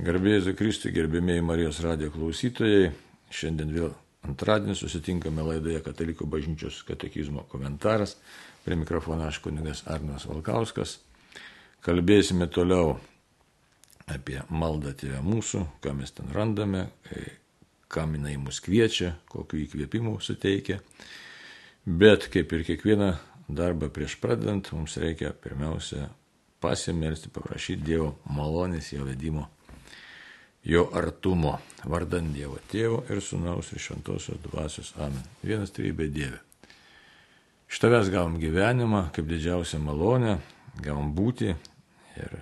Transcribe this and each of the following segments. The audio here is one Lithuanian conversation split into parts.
Garbėjai Kristui, gerbėmiai Marijos radijo klausytojai, šiandien vėl antradienį susitinkame laidoje Katalikų bažnyčios katekizmo komentaras. Prie mikrofono aš kunigas Arnas Valkauskas. Kalbėsime toliau apie maldą Tėvę mūsų, ką mes ten randame, kam jinai mus kviečia, kokiu įkvėpimu suteikia. Bet kaip ir kiekvieną darbą prieš pradedant, mums reikia pirmiausia pasimelsti, paprašyti Dievo malonės, jo vedimo jo artumo, vardant Dievo Tėvo ir Sūnaus ir Šventosios Dvasios. Amen. Vienas trybė Dieve. Iš tavęs gavom gyvenimą kaip didžiausią malonę, gavom būti ir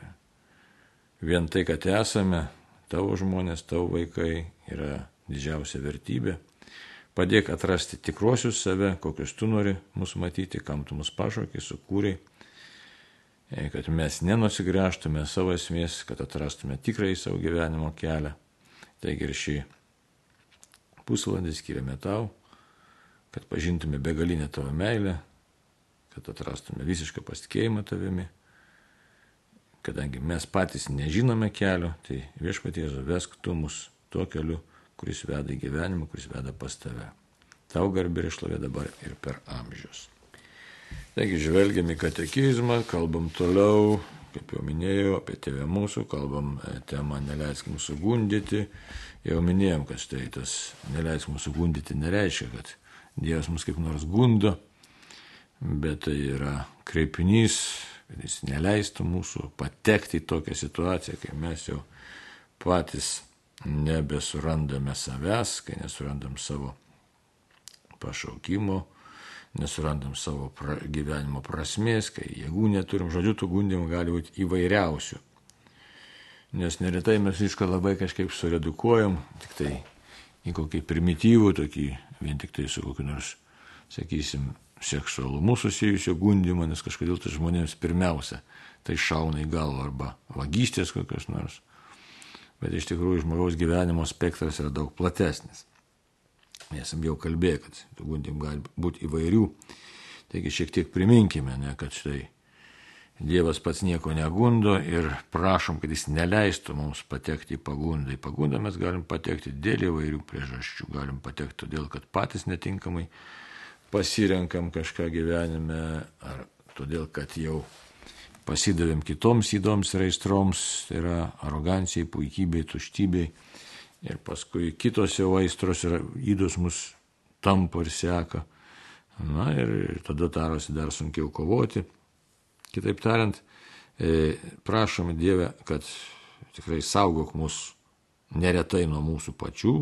vien tai, kad esame, tavo žmonės, tavo vaikai yra didžiausia vertybė. Padėk atrasti tikruosius save, kokius tu nori mūsų matyti, kam tu mus pašaukiai, sukūrei kad mes nenusigręžtume savo esmės, kad atrastume tikrai savo gyvenimo kelią. Taigi ir šį pusvalandį skiriame tau, kad pažintume begalinę tavo meilę, kad atrastume visišką pasitikėjimą tavimi. Kadangi mes patys nežinome kelio, tai viešpatie vesk tu mus tuo keliu, kuris veda į gyvenimą, kuris veda pas tave. Tau garbė ir išlovė dabar ir per amžius. Taigi žvelgiam į katekizmą, kalbam toliau, kaip jau minėjau, apie tėvę mūsų, kalbam e, temą neleisk mūsų gundyti. Jau minėjom, kad štai tas neleisk mūsų gundyti nereiškia, kad Dievas mus kaip nors gundo, bet tai yra kreipinys, kad jis neleistų mūsų patekti į tokią situaciją, kai mes jau patys nebesurandame savęs, kai nesurandam savo pašaukimo nesurandam savo pra, gyvenimo prasmės, kai jėgų neturim, žodžiu, tų gundimų gali būti įvairiausių. Nes neretai mes viską labai kažkaip suredukuojam, tik tai į kokį primityvų, tokį vien tik tai su kokiu nors, sakysim, seksualumu susijusio gundimo, nes kažkodėl tai žmonėms pirmiausia tai šauna į galvą arba vagystės kokios nors. Bet iš tikrųjų žmogaus gyvenimo spektras yra daug platesnis. Esam jau kalbėję, kad tų gundimų gali būti įvairių. Taigi šiek tiek priminkime, ne, kad štai Dievas pats nieko negundo ir prašom, kad jis neleistų mums patekti į pagundą. Į pagundą mes galim patekti dėl įvairių priežasčių. Galim patekti todėl, kad patys netinkamai pasirenkam kažką gyvenime, ar todėl, kad jau pasidavėm kitoms įdoms ir aistroms, tai yra arogancijai, puikybei, tuštybei ir paskui kitos jau aistros ir įdos mus tampo ir seka. Na ir tada darosi dar sunkiau kovoti. Kitaip tariant, e, prašome Dievę, kad tikrai saugok mus neretai nuo mūsų pačių,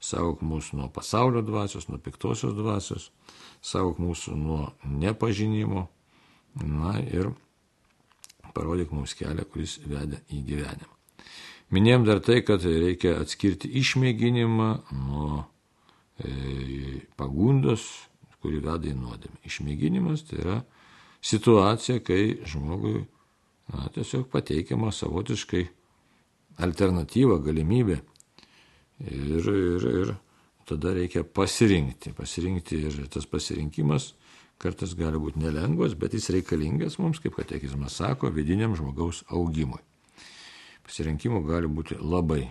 saugok mus nuo pasaulio dvasios, nuo piktosios dvasios, saugok mūsų nuo nepažinimo, na ir parodyk mums kelią, kuris veda į gyvenimą. Minėjom dar tai, kad reikia atskirti išmėginimą nuo e, pagundos, kuri veda į nuodėmę. Išmėginimas tai yra situacija, kai žmogui na, tiesiog pateikiama savotiškai alternatyva, galimybė. Ir, ir, ir tada reikia pasirinkti. Pasirinkti ir tas pasirinkimas kartais gali būti nelengvas, bet jis reikalingas mums, kaip katekizmas sako, vidiniam žmogaus augimui pasirinkimų gali būti labai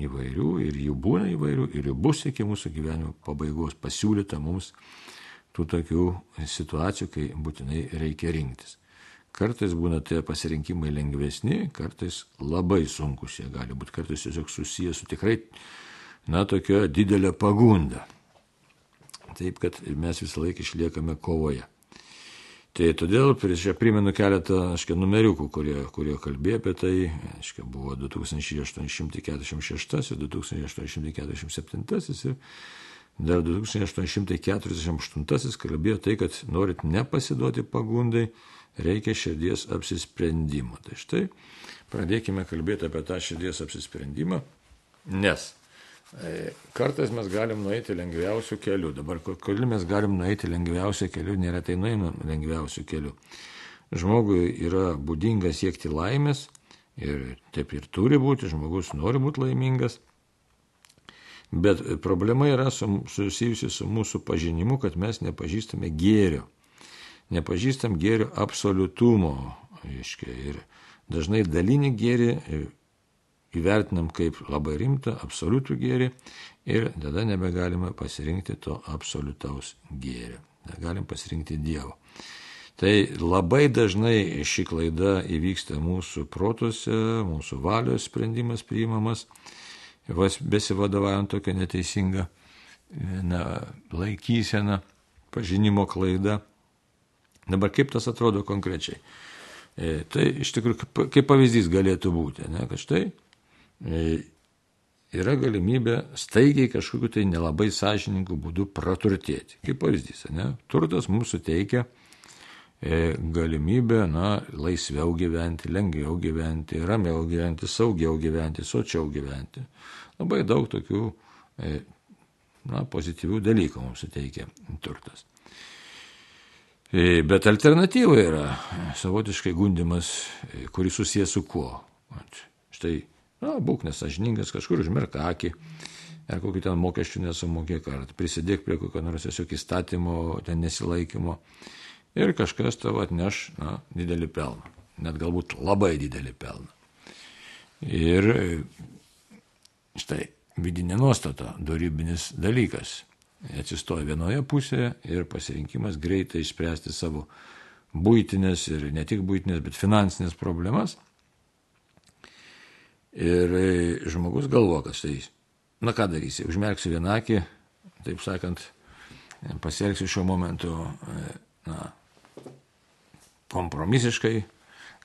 įvairių ir jų būna įvairių ir jų bus iki mūsų gyvenimo pabaigos pasiūlyta mums tų tokių situacijų, kai būtinai reikia rinktis. Kartais būna tie pasirinkimai lengvesni, kartais labai sunkus jie gali būti, kartais tiesiog susijęs su tikrai, na, tokia didelė pagunda. Taip, kad mes visą laiką išliekame kovoje. Tai todėl prieš čia primenu keletą, aiškiai, numeriukų, kurie, kurie kalbėjo apie tai, aiškiai, buvo 2846, 2847 ir dar 2848 kalbėjo tai, kad norit nepasiduoti pagundai, reikia širdies apsisprendimo. Tai štai pradėkime kalbėti apie tą širdies apsisprendimą, nes kartais mes galim nueiti lengviausių kelių. Dabar, kodėl mes galim nueiti lengviausių kelių, neretai nueinam lengviausių kelių. Žmogui yra būdinga siekti laimės ir taip ir turi būti, žmogus nori būti laimingas. Bet problema yra susijusi su mūsų pažinimu, kad mes nepažįstame gėrio. Nepažįstam gėrio absoliutumo. Aiškia, ir dažnai dalinį gėrį įvertinam kaip labai rimtą, absoliutų gėrį ir tada nebegalime pasirinkti to absoliutaus gėrio. Negalim pasirinkti Dievo. Tai labai dažnai ši klaida įvyksta mūsų protuose, mūsų valios sprendimas priimamas, besivadovaujant tokia neteisinga na, laikysena, pažinimo klaida. Dabar kaip tas atrodo konkrečiai? E, tai iš tikrųjų kaip pavyzdys galėtų būti, ne, kad štai yra galimybė staigiai kažkokiu tai nelabai sąžiningų būdų praturtėti. Kaip pavyzdys, ne, turtas mums suteikia e, galimybę, na, laisviau gyventi, lengviau gyventi, ramiau gyventi, saugiau gyventi, sočiau gyventi. Labai daug tokių, e, na, pozityvių dalykų mums suteikia turtas. E, bet alternatyva yra savotiškai gundimas, e, kuris susijęs su kuo. Štai, na, būk nesažiningas, kažkur užmerk akį, ar kokį ten mokesčių nesumokėk, ar prisidėk prie kokio nors tiesiog įstatymo, ten nesilaikymo. Ir kažkas tavo atneš, na, didelį pelną. Net galbūt labai didelį pelną. Ir e, štai, vidinė nuostata, darybinis dalykas atsistoja vienoje pusėje ir pasirinkimas greitai išspręsti savo būtinės ir ne tik būtinės, bet finansinės problemas. Ir e, žmogus galvo, kad štai, na ką darysi, užmerksiu vienakį, taip sakant, pasielgsiu šiuo momentu e, na, kompromisiškai,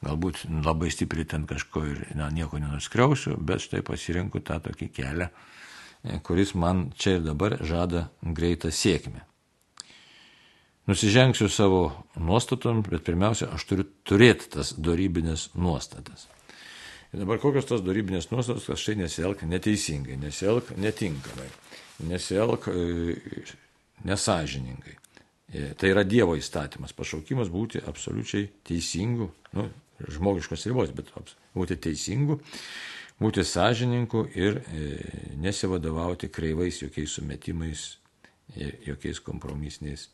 galbūt labai stipriai ten kažko ir na, nieko nenuskriausiu, bet štai pasirenku tą tokį kelią kuris man čia ir dabar žada greitą sėkmę. Nusižengsiu savo nuostatom, bet pirmiausia, aš turiu turėti tas darybinės nuostatas. Ir dabar kokios tos darybinės nuostatos, kad štai nesielk neteisingai, nesielk netinkamai, nesielk e, nesažiningai. E, tai yra Dievo įstatymas, pašaukimas būti absoliučiai teisingu, nu, žmogiškos ribos, bet būti teisingu būti sąžininku ir e, nesivadovauti kreivais jokiais sumetimais, jokiais kompromisiniais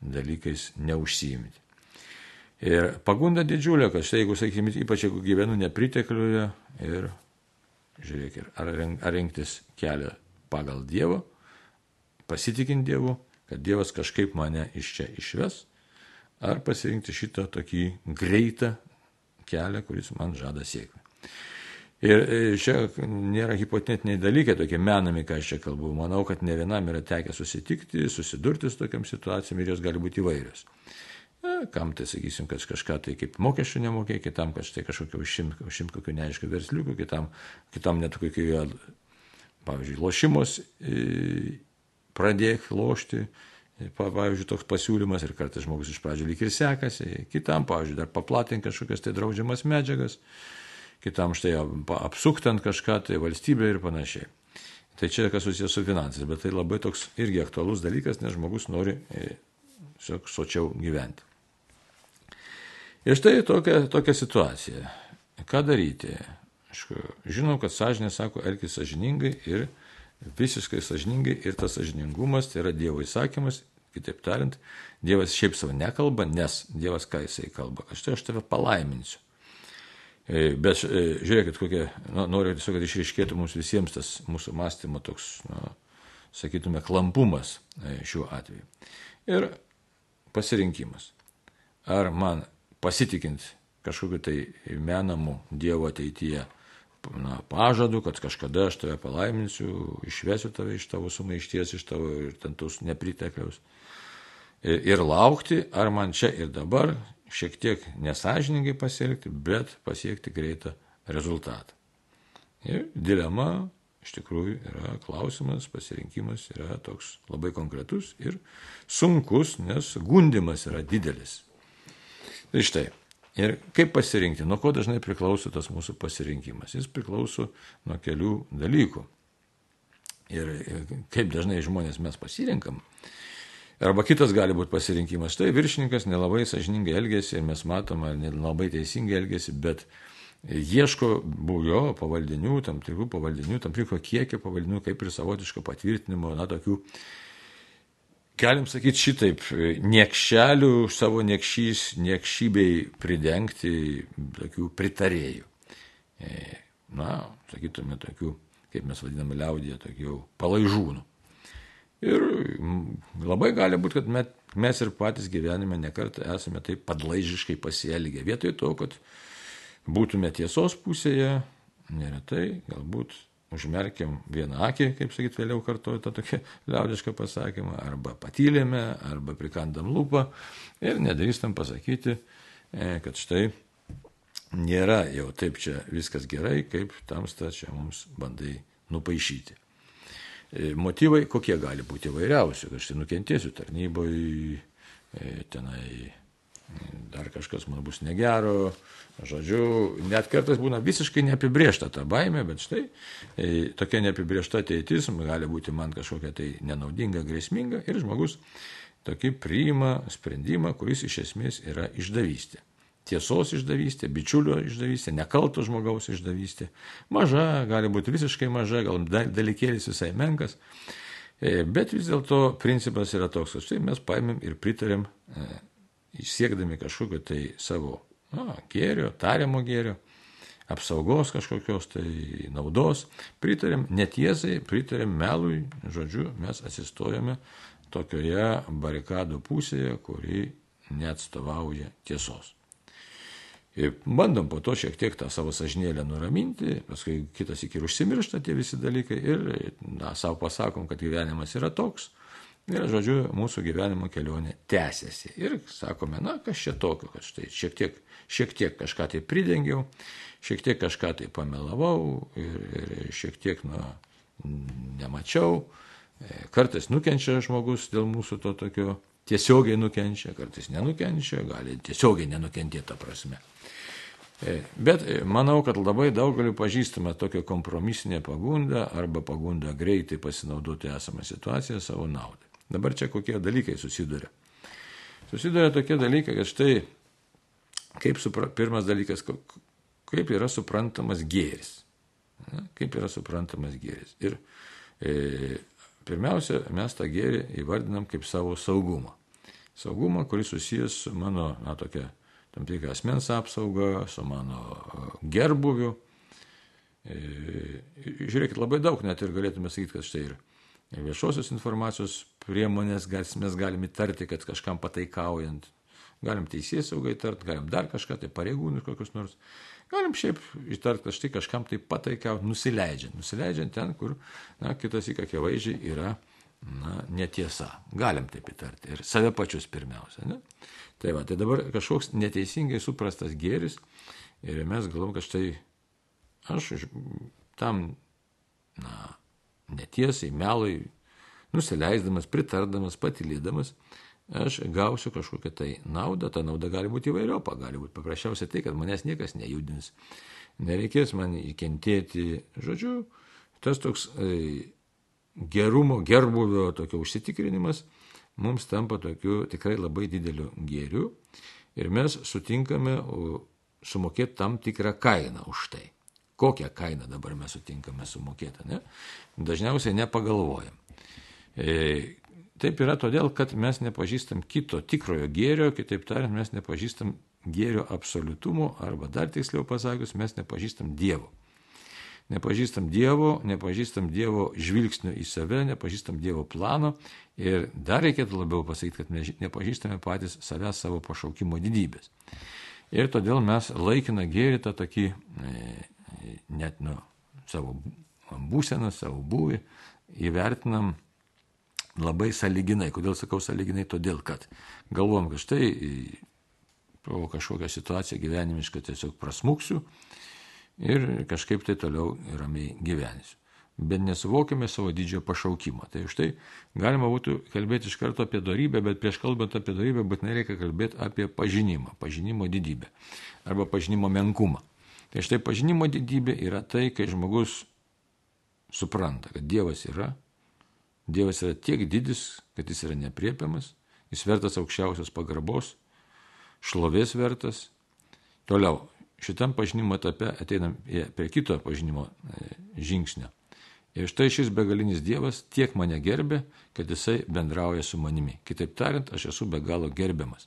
dalykais neužsiimti. Ir pagunda didžiulė, kad štai jeigu, sakykime, ypač jeigu gyvenu nepritekliuje ir žiūrėk, ar, ar rinktis kelią pagal Dievą, pasitikint Dievu, kad Dievas kažkaip mane iš čia išves, ar pasirinkti šitą tokį greitą kelią, kuris man žada sėkmę. Ir e, čia nėra hipotetiniai dalykai, tokie menami, ką aš čia kalbu. Manau, kad ne vienam yra tekę susitikti, susidurti su tokiam situacijom ir jos gali būti įvairios. Na, kam tai sakysim, kad kažką tai kaip mokesčių nemokė, kitam, kad štai kažkokio užimt ušimt kokių neaiškių versliukų, kitam, kitam net kokių, pavyzdžiui, lošimos e, pradėk lošti. E, pavyzdžiui, toks pasiūlymas ir kartais žmogus iš pradžių lyg ir sekasi, kitam, pavyzdžiui, dar paplatink kažkokias tai draudžiamas medžiagas kitam štai apsuktant kažką, tai valstybė ir panašiai. Tai čia kas susijęs su finansais, bet tai labai toks irgi aktualus dalykas, nes žmogus nori e, sočiau gyventi. Ir štai tokia, tokia situacija. Ką daryti? Aš žinau, kad sąžinė sako, elgis sąžiningai ir visiškai sąžiningai ir tas sąžiningumas tai yra Dievo įsakymas, kitaip tariant, Dievas šiaip savo nekalba, nes Dievas ką jisai kalba, aš tai aš tave palaiminsiu. E, bet e, žiūrėkit, kokia, na, noriu tiesiog, kad išriškėtų mums visiems tas mūsų mąstymo toks, na, sakytume, klampumas e, šiuo atveju. Ir pasirinkimas. Ar man pasitikint kažkokiu tai menamu Dievo ateityje na, pažadu, kad kažkada aš tave palaiminsiu, išvesiu tave iš tavo sumaišties, iš tavo ir tentus nepritekliaus. Ir, ir laukti, ar man čia ir dabar šiek tiek nesažiningai pasielgti, bet pasiekti greitą rezultatą. Ir dilema iš tikrųjų yra klausimas, pasirinkimas yra toks labai konkretus ir sunkus, nes gundimas yra didelis. Tai štai. Ir kaip pasirinkti, nuo ko dažnai priklauso tas mūsų pasirinkimas? Jis priklauso nuo kelių dalykų. Ir kaip dažnai žmonės mes pasirinkam, Arba kitas gali būti pasirinkimas. Štai viršininkas nelabai sažiningai elgesi ir mes matome, nelabai teisingai elgesi, bet ieško bujo pavaldinių, tam tikrų pavaldinių, tam tikro kiekio pavaldinių, kaip ir savotiško patvirtinimo, na, tokių, galim sakyti šitaip, niekšelių savo niekšys, niekšybei pridengti tokių pritarėjų. E, na, sakytume, tokių, kaip mes vadiname liaudėje, tokių palaižūnų. Ir labai gali būti, kad mes ir patys gyvenime nekartą esame taip padlaižiškai pasielgę. Vietoj to, kad būtume tiesos pusėje, neretai galbūt užmerkiam vieną akį, kaip sakyt, vėliau kartuoju tą tokį liaudišką pasakymą, arba patylėme, arba prikandam lūpą ir nedrįstam pasakyti, e, kad štai nėra jau taip čia viskas gerai, kaip tamsta čia mums bandai nupaišyti. E, motyvai kokie gali būti įvairiausi, kad štai nukentėsiu tarnyboje, tenai dar kažkas man bus negero, žodžiu, net kartais būna visiškai neapibriešta ta baime, bet štai e, tokia neapibriešta ateitis gali būti man kažkokia tai nenaudinga, grėsminga ir žmogus tokį priima sprendimą, kuris iš esmės yra išdavystė tiesos išdavystė, bičiulio išdavystė, nekalto žmogaus išdavystė. Maža, gali būti visiškai maža, gal dalykėlis visai menkas. E, bet vis dėlto principas yra toks, kad štai mes paėmėm ir pritarėm, e, siekdami kažkokio tai savo na, gėrio, tariamo gėrio, apsaugos kažkokios tai naudos, pritarėm netiesai, pritarėm melui, žodžiu, mes atsistojame tokioje barikadų pusėje, kuri neatstovauja tiesos. Ir bandom po to šiek tiek tą savo sažinėlę nuraminti, paskui kitas iki ir užsimiršta tie visi dalykai ir na, savo pasakom, kad gyvenimas yra toks. Ir, žodžiu, mūsų gyvenimo kelionė tęsiasi. Ir sakome, na, kas čia tokio, kad štai šiek tiek, šiek tiek kažką tai pridengiau, šiek tiek kažką tai pamelavau ir, ir šiek tiek, na, nemačiau. Kartais nukenčia žmogus dėl mūsų to tokio tiesiogiai nukenčia, kartais nenukenčia, gali tiesiogiai nenukentėti tą prasme. E, bet e, manau, kad labai daugeliu pažįstame tokią kompromisinę pagundą arba pagundą greitai pasinaudoti esamą situaciją savo naudai. Dabar čia kokie dalykai susiduria. Susiduria tokie dalykai, kad štai, kaip supra, pirmas dalykas, kaip yra suprantamas gėris. Na, kaip yra suprantamas gėris. Ir e, pirmiausia, mes tą gėrį įvardinam kaip savo saugumą. Saugumą, kuris susijęs su mano, na, tokia tam tikrą asmens apsaugą, su mano e, gerbuviu. E, žiūrėkit, labai daug net ir galėtume sakyti, kad štai ir viešosios informacijos priemonės mes galime įtarti, kad kažkam pataikaujant. Galim teisės saugai įtarti, galim dar kažką, tai pareigūnus kokius nors. Galim šiaip įtarti, kad štai kažkam tai pataikauti, nusileidžiant. Nusileidžiant ten, kur, na, kitas įkakė vaizdžiai yra, na, netiesa. Galim taip įtarti. Ir save pačius pirmiausia. Ne? Tai va, tai dabar kažkoks neteisingai suprastas gėris ir mes galvom, kad štai aš tam, na, netiesai, melui, nusileisdamas, pritardamas, patylėdamas, aš gausiu kažkokią tai naudą, ta nauda gali būti įvairiopa, gali būti paprasčiausiai tai, kad manęs niekas nejudins, nereikės man įkentėti, žodžiu, tas toks e, gerumo, gerbuvio tokio užsitikrinimas, mums tampa tokiu tikrai labai dideliu gėriu ir mes sutinkame sumokėti tam tikrą kainą už tai. Kokią kainą dabar mes sutinkame sumokėti, ne? Dažniausiai nepagalvojam. E, taip yra todėl, kad mes nepažįstam kito tikrojo gėrio, kitaip tariant, mes nepažįstam gėrio absoliutumo, arba dar tiksliau pasakius, mes nepažįstam Dievo nepažįstam Dievo, nepažįstam Dievo žvilgsnio į save, nepažįstam Dievo plano ir dar reikėtų labiau pasakyti, kad mes nepažįstame patys savęs savo pašaukimo didybės. Ir todėl mes laikiną gėrį tą tokį e, net nu, savo būseną, savo būvį įvertinam labai saliginai. Kodėl sakau saliginai? Todėl, kad galvom, kad štai po kažkokią situaciją gyvenimišką tiesiog prasmuksiu, ir kažkaip tai toliau ramiai gyvensiu. Bet nesuvokime savo didžio pašaukimo. Tai už tai galima būtų kalbėti iš karto apie darybę, bet prieš kalbant apie darybę būtinai reikia kalbėti apie pažinimą, pažinimo didybę arba pažinimo menkumą. Tai štai pažinimo didybė yra tai, kai žmogus supranta, kad Dievas yra, Dievas yra tiek didis, kad jis yra nepriepiamas, jis vertas aukščiausios pagarbos, šlovės vertas. Toliau, šitam pažinimo etape ateinam prie kito pažinimo e, žingsnio. Ir štai šis begalinis Dievas tiek mane gerbė, kad jisai bendrauja su manimi. Kitaip tariant, aš esu be galo gerbiamas.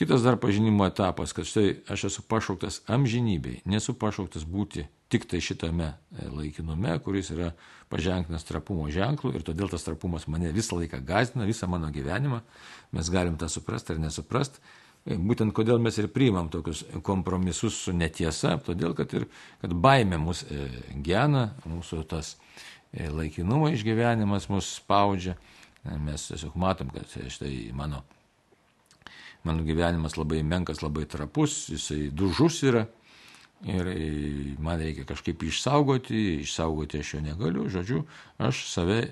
Kitas dar pažinimo etapas, kad štai aš esu pašauktas amžinybei, nesu pašauktas būti tik tai šitame e, laikinume, kuris yra paženklinas trapumo ženklu ir todėl tas trapumas mane visą laiką gazina, visą mano gyvenimą. Mes galim tą suprasti ar nesuprasti. E, būtent kodėl mes ir priimam tokius kompromisus su netiesa, todėl kad, ir, kad baime mus e, gena, mūsų tas laikinumo išgyvenimas mus spaudžia. Mes tiesiog matom, kad štai mano, mano gyvenimas labai menkas, labai trapus, jisai dužus yra ir man reikia kažkaip išsaugoti, išsaugoti aš jo negaliu, žodžiu, aš save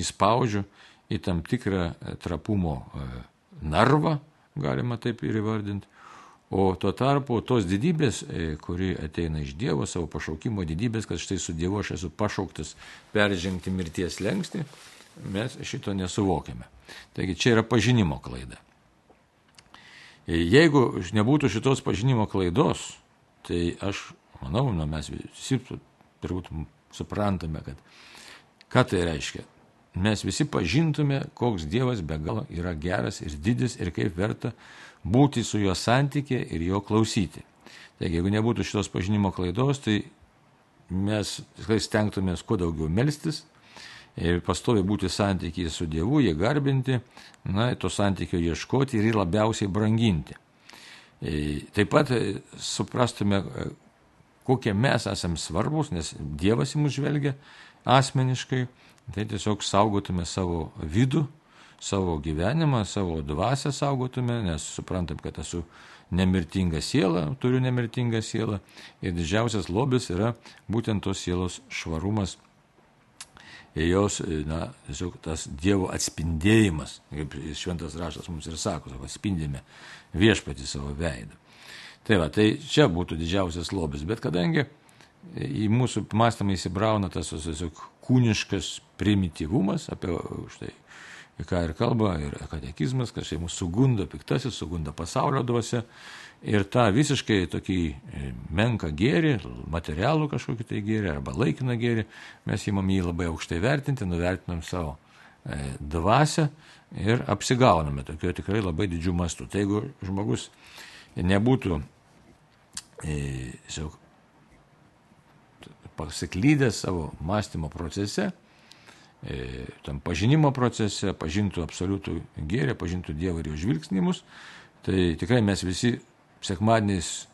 įspaudžiu į tam tikrą trapumo e, narvą, galima taip ir įvardinti. O tuo tarpu tos didybės, e, kuri ateina iš Dievo, savo pašaukimo didybės, kad štai su Dievu aš esu pašauktas peržengti mirties lengsti, mes šito nesuvokiame. Taigi čia yra pažinimo klaida. Jeigu nebūtų šitos pažinimo klaidos, Tai aš manau, nu, mes visi turbūt suprantame, kad ką tai reiškia. Mes visi pažintume, koks Dievas be galo yra geras ir didis ir kaip verta būti su juo santykė ir jo klausyti. Taigi, jeigu nebūtų šitos pažinimo klaidos, tai mes stengtumės kuo daugiau melstis ir pastovi būti santykiai su Dievu, jį garbinti, na, to santykio ieškoti ir jį labiausiai branginti. E, taip pat e, suprastume, e, kokie mes esame svarbus, nes Dievas į mus žvelgia asmeniškai, tai tiesiog saugotume savo vidų, savo gyvenimą, savo dvasę saugotume, nes suprantam, kad esu nemirtinga siela, turiu nemirtingą sielą. Ir didžiausias lobis yra būtent tos sielos švarumas jos, na, tiesiog tas Dievo atspindėjimas, kaip šventas raštas mums ir sako, atspindime viešpatį savo veidą. Tai va, tai čia būtų didžiausias lobis, bet kadangi į mūsų mąstymą įsibrauna tas tiesiog kūniškas primityvumas, apie štai ką ir kalba, ir katekizmas, kad štai mūsų sugunda piktasis, sugunda pasaulio dvasia ir tą visiškai tokį e, menką gėrį, materialų kažkokį tai gėrį arba laikiną gėrį, mes įmam jį labai aukštai vertinti, nuvertinam savo e, dvasę ir apsigauname tokio tikrai labai didžių mastų. Tai jeigu žmogus nebūtų e, pasiklydęs savo mąstymo procese, tam pažinimo procese, pažintų absoliutų gėrį, pažintų Dievą ir jo žvilgsnimus, tai tikrai mes visi sekmadieniais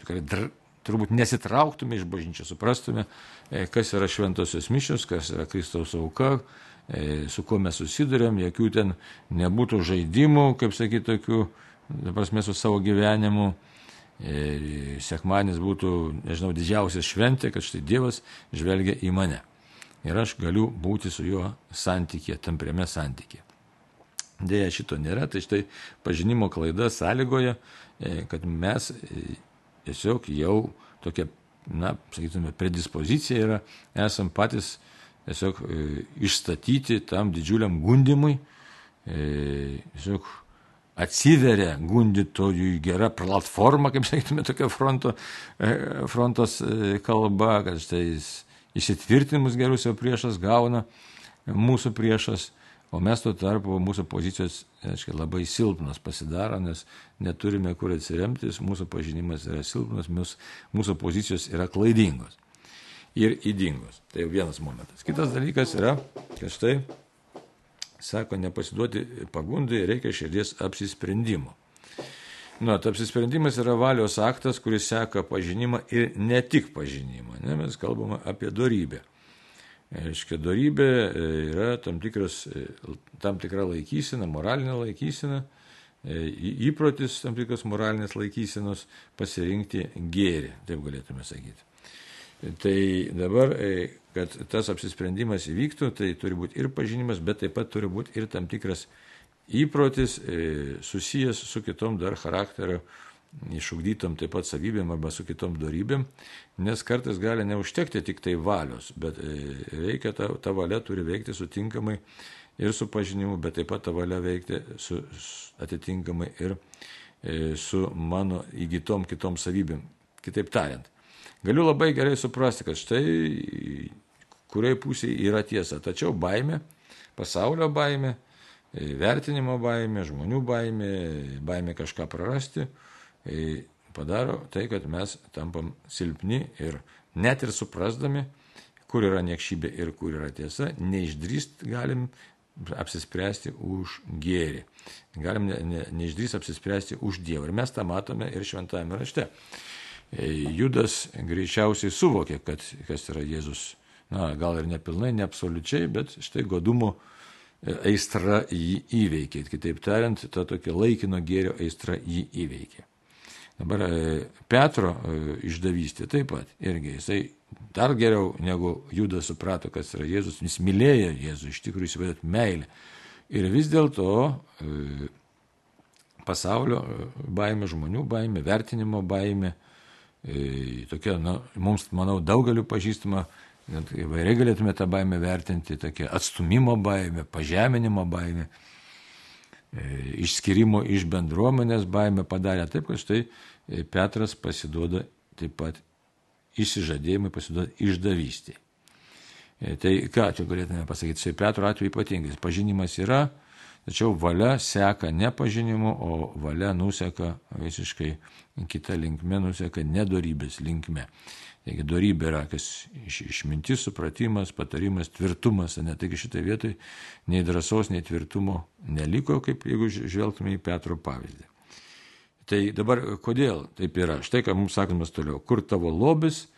tikrai dr, turbūt nesitrauktume iš bažnyčios, suprastume, e, kas yra šventosios mišios, kas yra Kristaus auka, e, su kuo mes susidurėm, jokių ten nebūtų žaidimų, kaip sakyti, tokių, prasme, su savo gyvenimu. E, sekmanis būtų, nežinau, didžiausia šventė, kad štai Dievas žvelgia į mane. Ir aš galiu būti su juo santykė, tampriame santykė. Deja, šito nėra, tai štai pažinimo klaida sąlygoja kad mes e, tiesiog jau tokia, na, sakytume, predispozicija yra, esam patys tiesiog e, išstatyti tam didžiuliam gundimui, tiesiog atsiveria gundytojui gera platforma, kaip sakytume, tokia fronto, frontos kalba, kad štai įsitvirtinimus gerus jau priešas gauna mūsų priešas O mes tuo tarpu mūsų pozicijos aiškia, labai silpnos pasidaro, nes neturime kur atsiremtis, mūsų pažinimas yra silpnas, mūsų, mūsų pozicijos yra klaidingos ir įdingos. Tai vienas momentas. Kitas dalykas yra, kad štai, sako, nepasiduoti pagundai reikia širdies apsisprendimo. Nu, apsisprendimas yra valios aktas, kuris seka pažinimą ir ne tik pažinimą. Ne, mes kalbame apie darybę. Reiškia, darybė e, yra tam, tikras, e, tam tikra laikysena, moralinė laikysena, e, įprotis tam tikras moralinės laikysenos pasirinkti gėrį, taip galėtume sakyti. Tai dabar, kad tas apsisprendimas įvyktų, tai turi būti ir pažinimas, bet taip pat turi būti ir tam tikras įprotis susijęs su kitom dar charakterio išugdytom taip pat savybėm arba su kitom darybėm, nes kartais gali neužtekti tik tai valios, bet e, reikia, ta, ta valia turi veikti sutinkamai ir su pažinimu, bet taip pat ta valia veikti su, atitinkamai ir e, su mano įgytom kitom savybėm. Kitaip tariant, galiu labai gerai suprasti, kad štai kuriai pusėje yra tiesa, tačiau baime, pasaulio baime, vertinimo baimė, žmonių baimė, baimė kažką prarasti, padaro tai, kad mes tampam silpni ir net ir suprasdami, kur yra niekšybė ir kur yra tiesa, neišdrįst galim apsispręsti už gėrį. Galim ne, ne, neišdrįst apsispręsti už Dievą. Ir mes tą matome ir šventame rašte. E, Judas greičiausiai suvokė, kad kas yra Jėzus. Na, gal ir nepilnai, ne absoliučiai, bet štai godumo e, aistra jį įveikė. Kitaip tariant, ta tokia laikino gėrio aistra jį įveikė. Dabar e, Petro e, išdavystė taip pat irgi jisai dar geriau negu Judas suprato, kas yra Jėzus, jis mylėjo Jėzų, iš tikrųjų įsivaizduot meilę. Ir vis dėlto e, pasaulio baimė, žmonių baimė, vertinimo baimė, tokia, na, mums, manau, daugeliu pažįstama, įvairiai galėtume tą baimę vertinti, tokia atstumimo baimė, pažeminimo baimė išskirimo iš bendruomenės baimę padarė taip, kad štai E, Petras pasiduoda taip pat išsižadėjimui, pasiduoda išdavystė. E, tai ką čia galėtume pasakyti, štai Petro atveju ypatingai, pažinimas yra, tačiau valia seka ne pažinimu, o valia nuseka visiškai kita linkme, nuseka nedorybės linkme. Taigi dorybė yra kas iš, išmintis, supratimas, patarimas, tvirtumas, ne taigi šitai vietoj nei drąsos, nei tvirtumo neliko, kaip jeigu žvelgtume į Petro pavyzdį. Tai dabar kodėl taip yra? Štai ką mums sakomas toliau. Kur tavo lobis,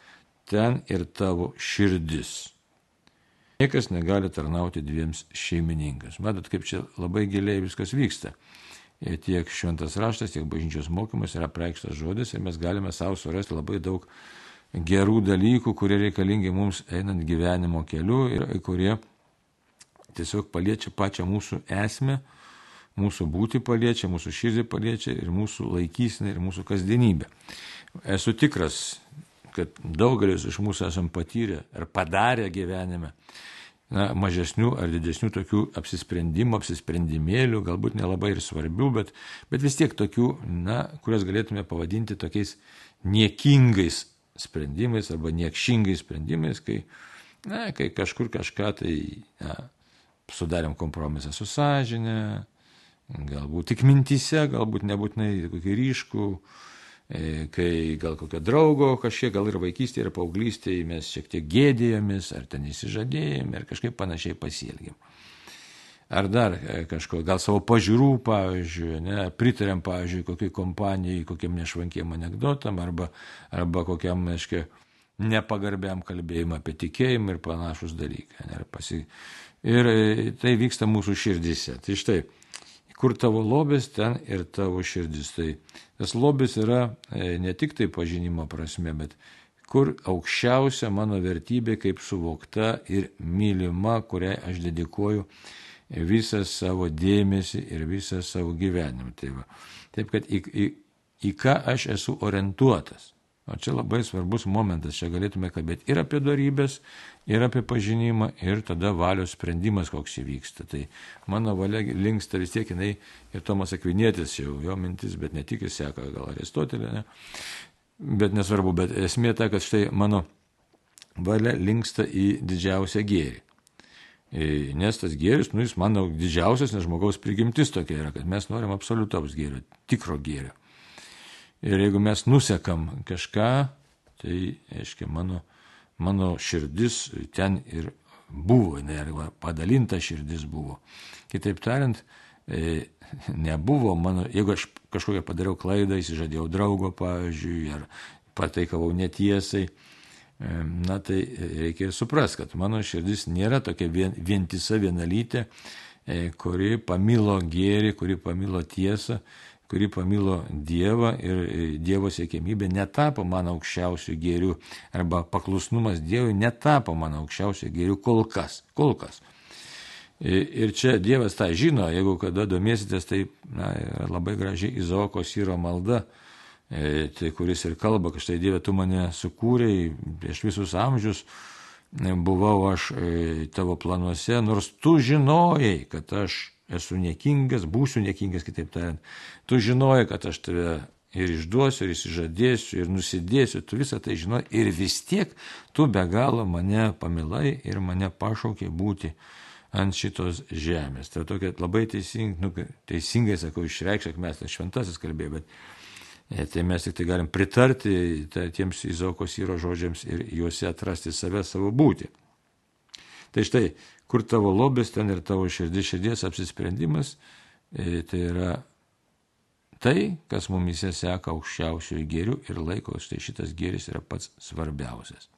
ten ir tavo širdis. Niekas negali tarnauti dviems šeimininkams. Matot, kaip čia labai giliai viskas vyksta. Ir tiek šventas raštas, tiek bažnyčios mokymas yra preikštas žodis ir mes galime savo surasti labai daug gerų dalykų, kurie reikalingi mums einant gyvenimo keliu ir kurie tiesiog paliečia pačią mūsų esmę mūsų būti paliečia, mūsų širdį paliečia ir mūsų laikysinę, ir mūsų kasdienybę. Esu tikras, kad daugelis iš mūsų esam patyrę ar padarę gyvenime na, mažesnių ar didesnių tokių apsisprendimų, apsisprendimėlių, galbūt nelabai ir svarbių, bet, bet vis tiek tokių, na, kurias galėtume pavadinti tokiais niekingais sprendimais arba niekšingais sprendimais, kai, na, kai kažkur kažką tai na, sudarėm kompromisą su sąžinė, galbūt tik mintise, galbūt nebūtinai kokį ryškų, e, kai gal kokio draugo kažkiek, gal ir vaikystėje, ir paauglystėje mes šiek tiek gėdėjomės, ar ten įsižadėjome, ar kažkaip panašiai pasielgėm. Ar dar e, kažko, gal savo pažiūrų, pavyzdžiui, ne, pritarėm, pavyzdžiui, kokiai kompanijai, kokiam nešvankiem anegdotam, arba, arba kokiam, aiškiai, nepagarbiam kalbėjimą apie tikėjimą ir panašus dalykai. Ne, ir, pasi... ir e, tai vyksta mūsų širdise. Tai štai, kur tavo lobis, ten ir tavo širdis. Tai tas lobis yra e, ne tik tai pažinimo prasme, bet kur aukščiausia mano vertybė kaip suvokta ir mylima, kuriai aš dedikuoju visą savo dėmesį ir visą savo gyvenimą. Tai va. Taip kad į, į, į ką aš esu orientuotas. O čia labai svarbus momentas, čia galėtume kalbėti ir apie darybės, ir apie pažinimą, ir tada valios sprendimas, koks įvyksta. Tai mano valia linksta vis tiek jinai ir Tomas Akvinėtis jau jo mintis, bet ne tik jis seka gal Aristotelė, ne? bet nesvarbu, bet esmė ta, kad štai mano valia linksta į didžiausią gėrį. E, nes tas gėris, nu jis mano didžiausias, nes žmogaus prigimtis tokia yra, kad mes norim absoliutaus gėrio, tikro gėrio. Ir jeigu mes nusekam kažką, tai, aiškiai, mano, mano širdis ten ir buvo, ne, arba padalinta širdis buvo. Kitaip tariant, e, nebuvo mano, jeigu aš kažkokią padariau klaidą, įsižadėjau draugo, pavyzdžiui, ar pataikavau netiesai, na tai reikia ir supras, kad mano širdis nėra tokia vien, vientisa vienalytė, e, kuri pamilo gėrį, kuri pamilo tiesą kuri pamilo Dievą ir e, Dievo siekėmybė netapo mano aukščiausių gėrių arba paklusnumas Dievui netapo mano aukščiausių gėrių kol kas. Kol kas. E, ir čia Dievas tą žino, jeigu kada domėsitės, tai na, labai gražiai Izaoko syro malda, e, tai kuris ir kalba, kad štai Dieve, tu mane sukūrėjai prieš visus amžius, buvau aš tavo planuose, nors tu žinojai, kad aš esu niekingas, būsiu niekingas, kitaip tariant. Tu žinoji, kad aš tave ir išduosiu, ir įsižadėsiu, ir nusidėsiu, tu visą tai žinai, ir vis tiek tu be galo mane pamilai ir mane pašaukė būti ant šitos žemės. Tai tokia labai teising, nu, teisingai, sakau, išreikšk, mes tas šventasis kalbėjai, bet e, tai mes tik tai galim pritarti tiems Izaukos įro žodžiams ir juose atrasti save, savo būti. Tai štai, kur tavo lobis, ten ir tavo širdis, širdies apsisprendimas, e, tai yra tai, kas mumise seka aukščiausiojo gėrių ir laiko, štai šitas gėris yra pats svarbiausias.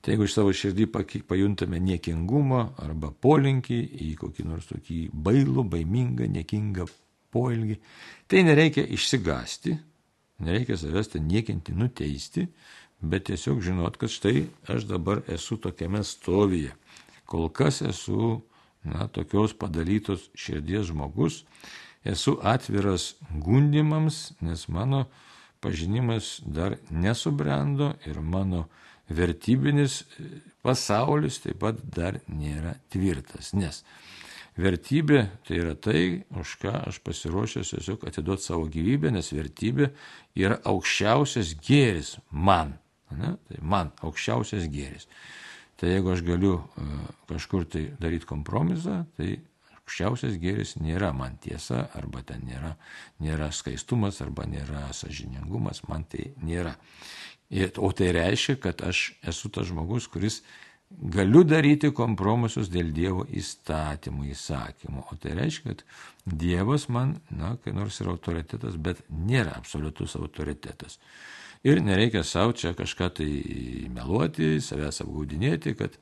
Tai jeigu iš savo širdį pajuntame niekingumą arba polinkį į kokį nors tokį bailų, baimingą, niekingą poilgį, tai nereikia išsigasti, nereikia savęs ten niekinti, nuteisti, bet tiesiog žinot, kad štai aš dabar esu tokiame stovyje. Kol kas esu, na, tokios padalytos širdies žmogus, esu atviras gundimams, nes mano pažinimas dar nesubrendo ir mano vertybinis pasaulis taip pat dar nėra tvirtas. Nes vertybė tai yra tai, už ką aš pasiruošęs tiesiog atiduoti savo gyvybę, nes vertybė yra aukščiausias gėris man. Ne? Tai man aukščiausias gėris. Tai jeigu aš galiu uh, kažkur tai daryti kompromisą, tai aukščiausias gėris nėra man tiesa, arba ten nėra, nėra skaistumas, arba nėra sažiningumas, man tai nėra. Ir, o tai reiškia, kad aš esu tas žmogus, kuris galiu daryti kompromisus dėl Dievo įstatymų, įsakymų. O tai reiškia, kad Dievas man, na, kai nors yra autoritetas, bet nėra absoliutus autoritetas. Ir nereikia savo čia kažką tai meluoti, savęs apgaudinėti, kad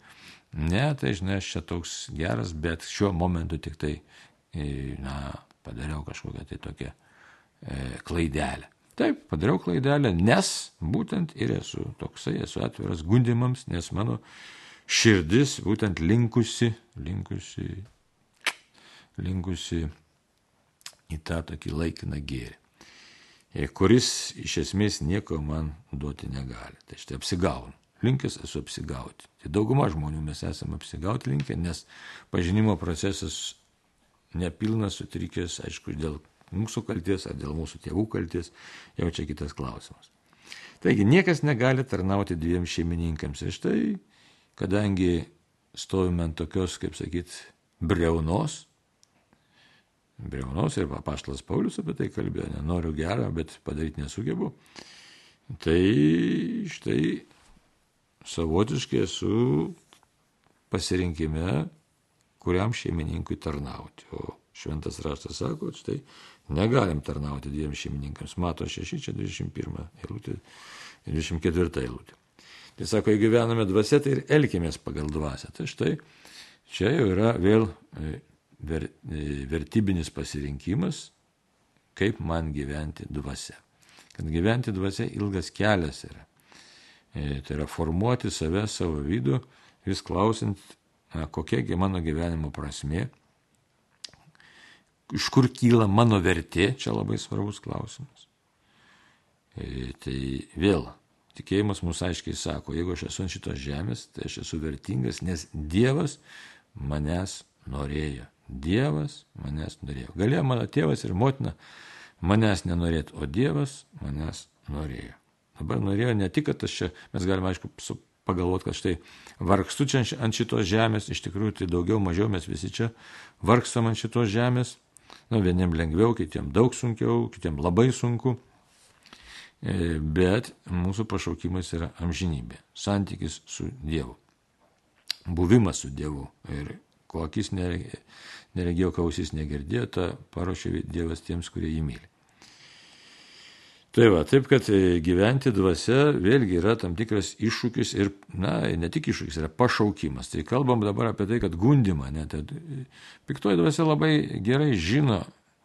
Ne, tai žinai, aš čia toks geras, bet šiuo momentu tik tai, e, na, padariau kažkokią tai tokią e, klaidelę. Taip, padariau klaidelę, nes būtent ir esu toksai, esu atviras gundimams, nes mano širdis būtent linkusi, linkusi, linkusi į tą tokį laikiną gėrį, e, kuris iš esmės nieko man duoti negali. Tai štai apsigaunu linkęs esu apsigauti. Tai dauguma žmonių mes esame apsigauti linkę, nes pažinimo procesas nepilnas, sutrikęs, aišku, dėl mūsų kalties ar dėl mūsų tėvų kalties, jau čia kitas klausimas. Taigi niekas negali tarnauti dviem šeimininkams. Ir štai, kadangi stovime ant tokios, kaip sakyt, breunos, breunos ir papaštalas Paulius apie tai kalbėjo, nenoriu gerą, bet padaryti nesugebu, tai štai savotiškai esu pasirinkime, kuriam šeimininkui tarnauti. O šventas raštas sako, štai negalim tarnauti dviem šeimininkams. Mato 6, čia 21 eilutė, 24 eilutė. Tai sako, jeigu gyvename dvasia, tai ir elkimės pagal dvasę. Tai štai čia jau yra vėl e, ver, e, vertybinis pasirinkimas, kaip man gyventi dvasia. Kad gyventi dvasia ilgas kelias yra. E, tai yra formuoti save, savo vidų, vis klausint, kokiagi mano gyvenimo prasme, iš kur kyla mano vertė, čia labai svarbus klausimas. Tai vėl, tikėjimas mūsų aiškiai sako, jeigu aš esu ant šitos žemės, tai aš esu vertingas, nes Dievas manęs norėjo. Dievas manęs norėjo. Galėjo mano tėvas ir motina manęs nenorėti, o Dievas manęs norėjo. Dabar norėjo ne tik, kad aš čia, mes galime aišku pagalvoti, kad štai vargstu čia ant šitos žemės, iš tikrųjų tai daugiau mažiau mes visi čia vargstam ant šitos žemės, nu, vieniem lengviau, kitiem daug sunkiau, kitiem labai sunku, bet mūsų pašaukimas yra amžinybė, santykis su Dievu, buvimas su Dievu ir ko akis neregėjo, kausis negirdėjo, tą paruošė Dievas tiems, kurie jį myli. Tai va, taip kad e, gyventi dvasia vėlgi yra tam tikras iššūkis ir, na, ne tik iššūkis, yra pašaukimas. Tai kalbam dabar apie tai, kad gundimą, net tai piktoji dvasia labai gerai žino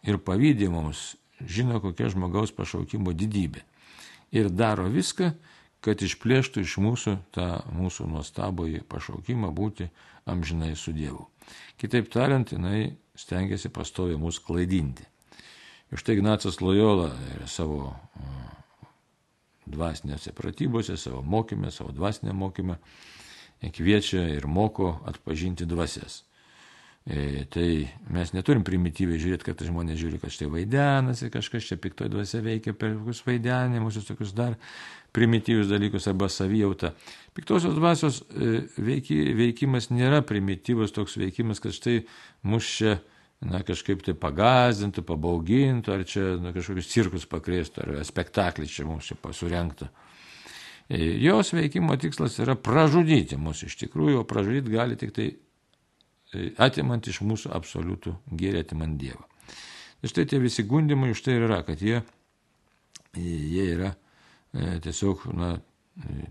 ir pavydė mums, žino kokia žmogaus pašaukimo didybė. Ir daro viską, kad išplėštų iš mūsų tą mūsų nuostabųjį pašaukimą būti amžinai su Dievu. Kitaip tariant, jinai stengiasi pastovi mūsų klaidinti. Ir štai Ignacas Lojola savo dvasinėse pratybose, savo mokymę, savo dvasinę mokymę kviečia ir moko atpažinti dvasias. E, tai mes neturim primityviai žiūrėti, kad žmonės žiūri, kad štai vaidenasi, kažkas čia piktoji dvasia veikia per kokius vaidenimus, tokius dar primityvius dalykus arba savijautą. Piktosios dvasios e, veiki, veikimas nėra primityvus toks veikimas, kad štai mus čia na, kažkaip tai pagazdintų, pabaugintų, ar čia na, kažkokius cirkus pakrėstų, ar spektaklį čia mums čia pasurenktų. E, jos veikimo tikslas yra pražudyti mus iš tikrųjų, o pražudyti gali tik tai atimant iš mūsų absoliutų gėrį, atimant Dievą. Ir štai tie visi gundimai už tai yra, kad jie, jie yra e, tiesiog na,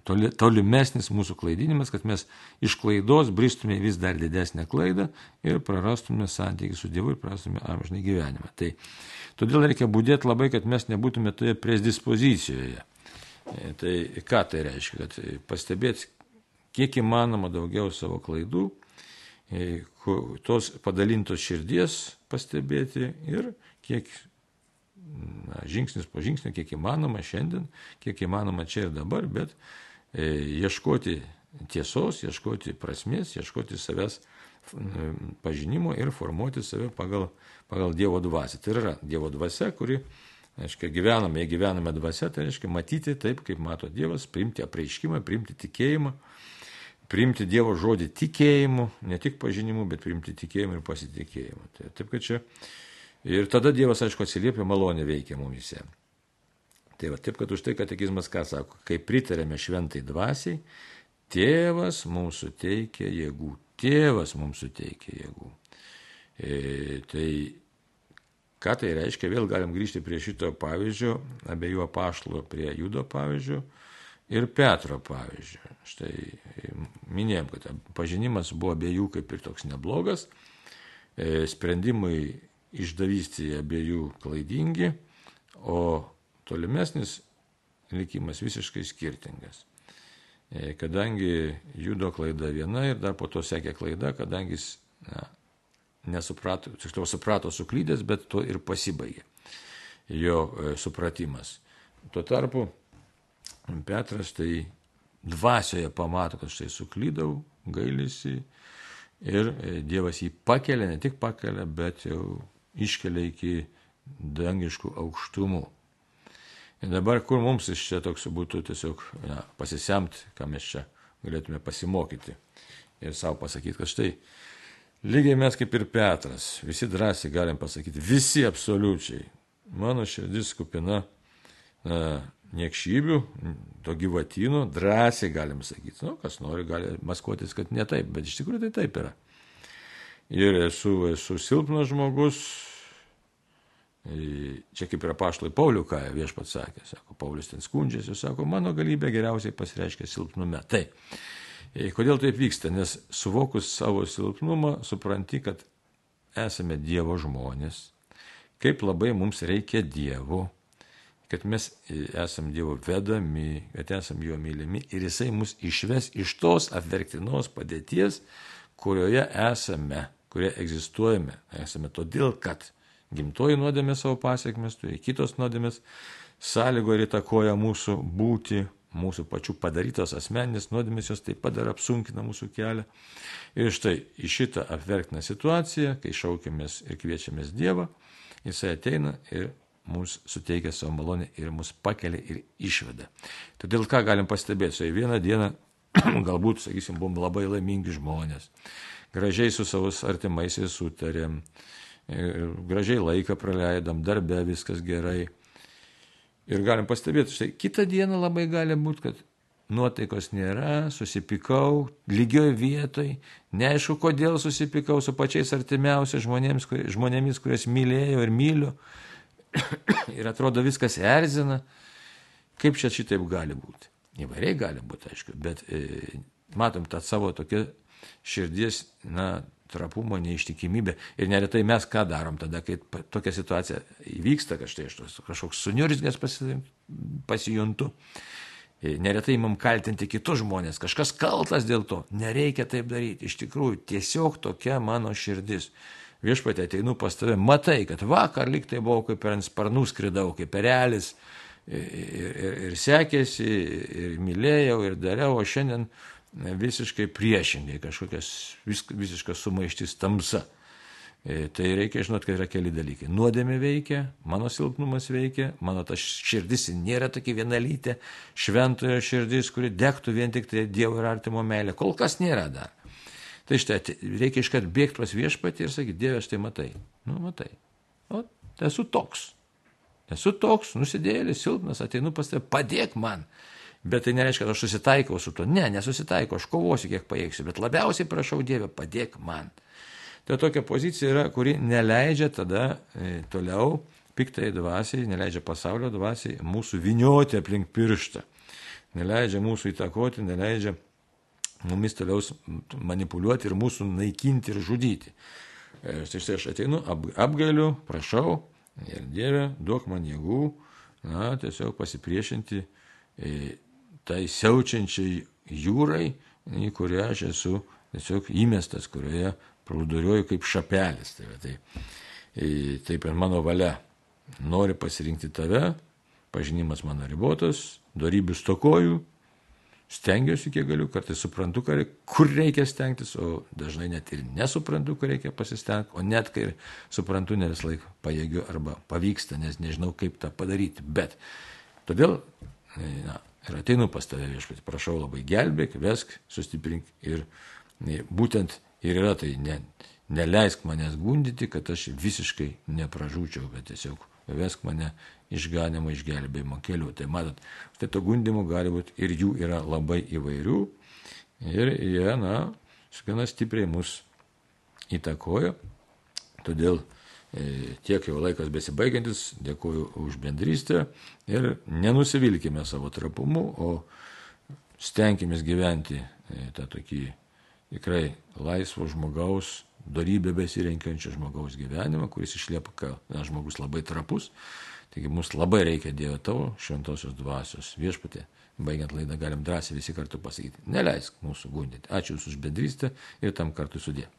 toli, tolimesnis mūsų klaidinimas, kad mes iš klaidos bristume vis dar didesnę klaidą ir prarastume santykį su Dievu ir prarastume amžinai gyvenimą. Tai todėl reikia būdėti labai, kad mes nebūtume toje presdispozicijoje. E, tai ką tai reiškia? Kad pastebėti kiek įmanoma daugiau savo klaidų E, tos padalintos širdies pastebėti ir kiek na, žingsnis po žingsnio, kiek įmanoma šiandien, kiek įmanoma čia ir dabar, bet e, ieškoti tiesos, ieškoti prasmės, ieškoti savęs pažinimo ir formuoti save pagal, pagal Dievo dvasę. Tai yra Dievo dvasia, kuri, aiškiai, gyvename, gyvename dvasia, tai reiškia matyti taip, kaip mato Dievas, priimti apreiškimą, priimti tikėjimą priimti Dievo žodį tikėjimu, ne tik pažinimu, bet priimti tikėjimu ir pasitikėjimu. Tai, taip, kad čia. Ir tada Dievas, aišku, atsiliepia malonė veikia mumise. Tai va, taip, kad už tai katekizmas ką sako, kai pritarėme šventai dvasiai, tėvas mums suteikia jėgų. Tėvas mums suteikia jėgų. E, tai ką tai reiškia, vėl galim grįžti prie šito pavyzdžio, abiejų apaštlų, prie judo pavyzdžio ir Petro pavyzdžio. Štai minėjom, kad pažinimas buvo abiejų kaip ir toks neblogas, e, sprendimai išdavysti abiejų klaidingi, o tolimesnis likimas visiškai skirtingas. E, kadangi judo klaida viena ir dar po to sekė klaida, kadangi jis na, nesuprato, tiksliau suprato suklydęs, bet to ir pasibaigė jo e, supratimas. Tuo tarpu Petras tai dvasioje pamato, kad štai suklydau, gailisi ir e, Dievas jį pakelia, ne tik pakelia, bet jau iškelia iki dangiškų aukštumų. Ir dabar kur mums iš čia toks būtų tiesiog ja, pasisemti, ką mes čia galėtume pasimokyti ir savo pasakyti, kad štai lygiai mes kaip ir Petras, visi drąsiai galim pasakyti, visi absoliučiai, mano širdis kupina na, niekšybių, to gyvatynų, drąsiai galim sakyti. Nu, kas nori, gali maskuotis, kad ne taip, bet iš tikrųjų tai taip yra. Ir esu, esu silpnas žmogus. Čia kaip yra pašlai Paulių, ką viešpat sakė, sako, Paulius ten skundžiasi, sako, mano galybė geriausiai pasireiškia silpnume. Tai, kodėl taip vyksta? Nes suvokus savo silpnumą, supranti, kad esame Dievo žmonės, kaip labai mums reikia Dievo, kad mes esam Dievo vedami, kad esam Jo mylimi ir Jisai mus išves iš tos apverktinos padėties, kurioje esame, kurioje egzistuojame. Esame todėl, kad gimtoji nuodėmė savo pasiekmes, turi kitos nuodėmės, sąlygo ir įtakoja mūsų būti, mūsų pačių padarytos asmeninės nuodėmės, jos taip pat dar apsunkina mūsų kelią. Ir štai į šitą apverktiną situaciją, kai šaukiamės ir kviečiamės Dievą, jisai ateina ir mums suteikia savo malonę ir mus pakelia ir išveda. Todėl ką galim pastebėti, štai vieną dieną galbūt, sakysim, buvom labai laimingi žmonės, gražiai su savo artimaisiais sutarėm, e, gražiai laiką praleidom, darbe viskas gerai. Ir galim pastebėti, štai kitą dieną labai gali būti, kad nuotaikos nėra, susipykau, lygioj vietoj, neaišku, kodėl susipykau su pačiais artimiausiais žmonėmis, žmonėmis kurias mylėjau ir myliu ir atrodo viskas erzina. Kaip čia šitaip gali būti? Įvairiai gali būti, aišku, bet e, matom tą savo tokią širdies, na, trapumo, neištikimybę. Ir neretai mes ką darom tada, kai tokia situacija įvyksta, kad štai aš kažkoks suniurzgęs pasijuntu. E, neretai imam kaltinti kitus žmonės, kažkas kaltas dėl to. Nereikia taip daryti. Iš tikrųjų, tiesiog tokia mano širdis viešpatė ateinu pas tave, matai, kad vakar liktai buvau kaip per ant sparnų skridau, kaip perelis ir, ir, ir sekėsi, ir mylėjau, ir dariau, o šiandien visiškai priešingai, kažkokias vis, visiškas sumaištis tamsa. Tai reikia žinot, kad yra keli dalykai. Nuodėmė veikia, mano silpnumas veikia, mano ta širdis nėra tokia vienalytė, šventojo širdis, kuri degtų vien tik tai Dievo ir artimo meilė. Kol kas nėra dar. Tai štai reikia iškart bėgti pas viešpatį ir sakyti, Dieve, aš tai matai. Nu, matai. O, esu toks. Esu toks, nusidėlis, silpnas, ateinu pas tave, padėk man. Bet tai nereiškia, kad aš susitaikau su tuo. Ne, nesusitaikau, aš kovosiu, kiek pajėgsiu. Bet labiausiai prašau Dievę, padėk man. Tai tokia pozicija yra, kuri neleidžia tada e, toliau piktai dvasiai, neleidžia pasaulio dvasiai mūsų vinioti aplink pirštą. Neleidžia mūsų įtakoti, neleidžia mumis toliau manipuliuoti ir mūsų naikinti ir žudyti. Ir e, štai aš ateinu, ap, apgailiu, prašau ir Dieve, duok man jėgų, na, tiesiog pasipriešinti e, tai siaučiančiai jūrai, į kurią aš esu tiesiog įmestas, kurioje plūduriuoju kaip šapelis. Tai, tai, taip ir mano valia. Nori pasirinkti tave, pažinimas mano ribotas, darybių stokoju, stengiuosi kiek galiu, kartais suprantu, kur reikia stengtis, o dažnai net ir nesuprantu, kur reikia pasistengti, o net kai suprantu, ne vis laik pajėgiu arba pavyksta, nes nežinau, kaip tą padaryti. Bet todėl na, ir ateinu pas tave viešpatį, prašau labai gelbėk, vesk, sustiprink ir būtent ir yra tai, ne, neleisk manęs gundyti, kad aš visiškai nepražūčiau, bet tiesiog vesk mane išganimo, išgelbėjimo keliu. Tai matot, štai to gundimų gali būti ir jų yra labai įvairių ir jie, na, gana stipriai mus įtakoja. Todėl e, tiek jau laikas besibaigiantis, dėkuoju už bendrystę ir nenusivilkime savo trapumu, o stenkime gyventi e, tą tokį tikrai laisvo žmogaus, darybę besirenkiančio žmogaus gyvenimą, kuris išlieka, kad žmogus labai trapus. Taigi mums labai reikia Dievo tavo šventosios dvasios viešpatė. Baigiant laidą galim drąsiai visi kartu pasakyti, neleisk mūsų gundyti. Ačiū Jūsų už bendrystę ir tam kartu sudė.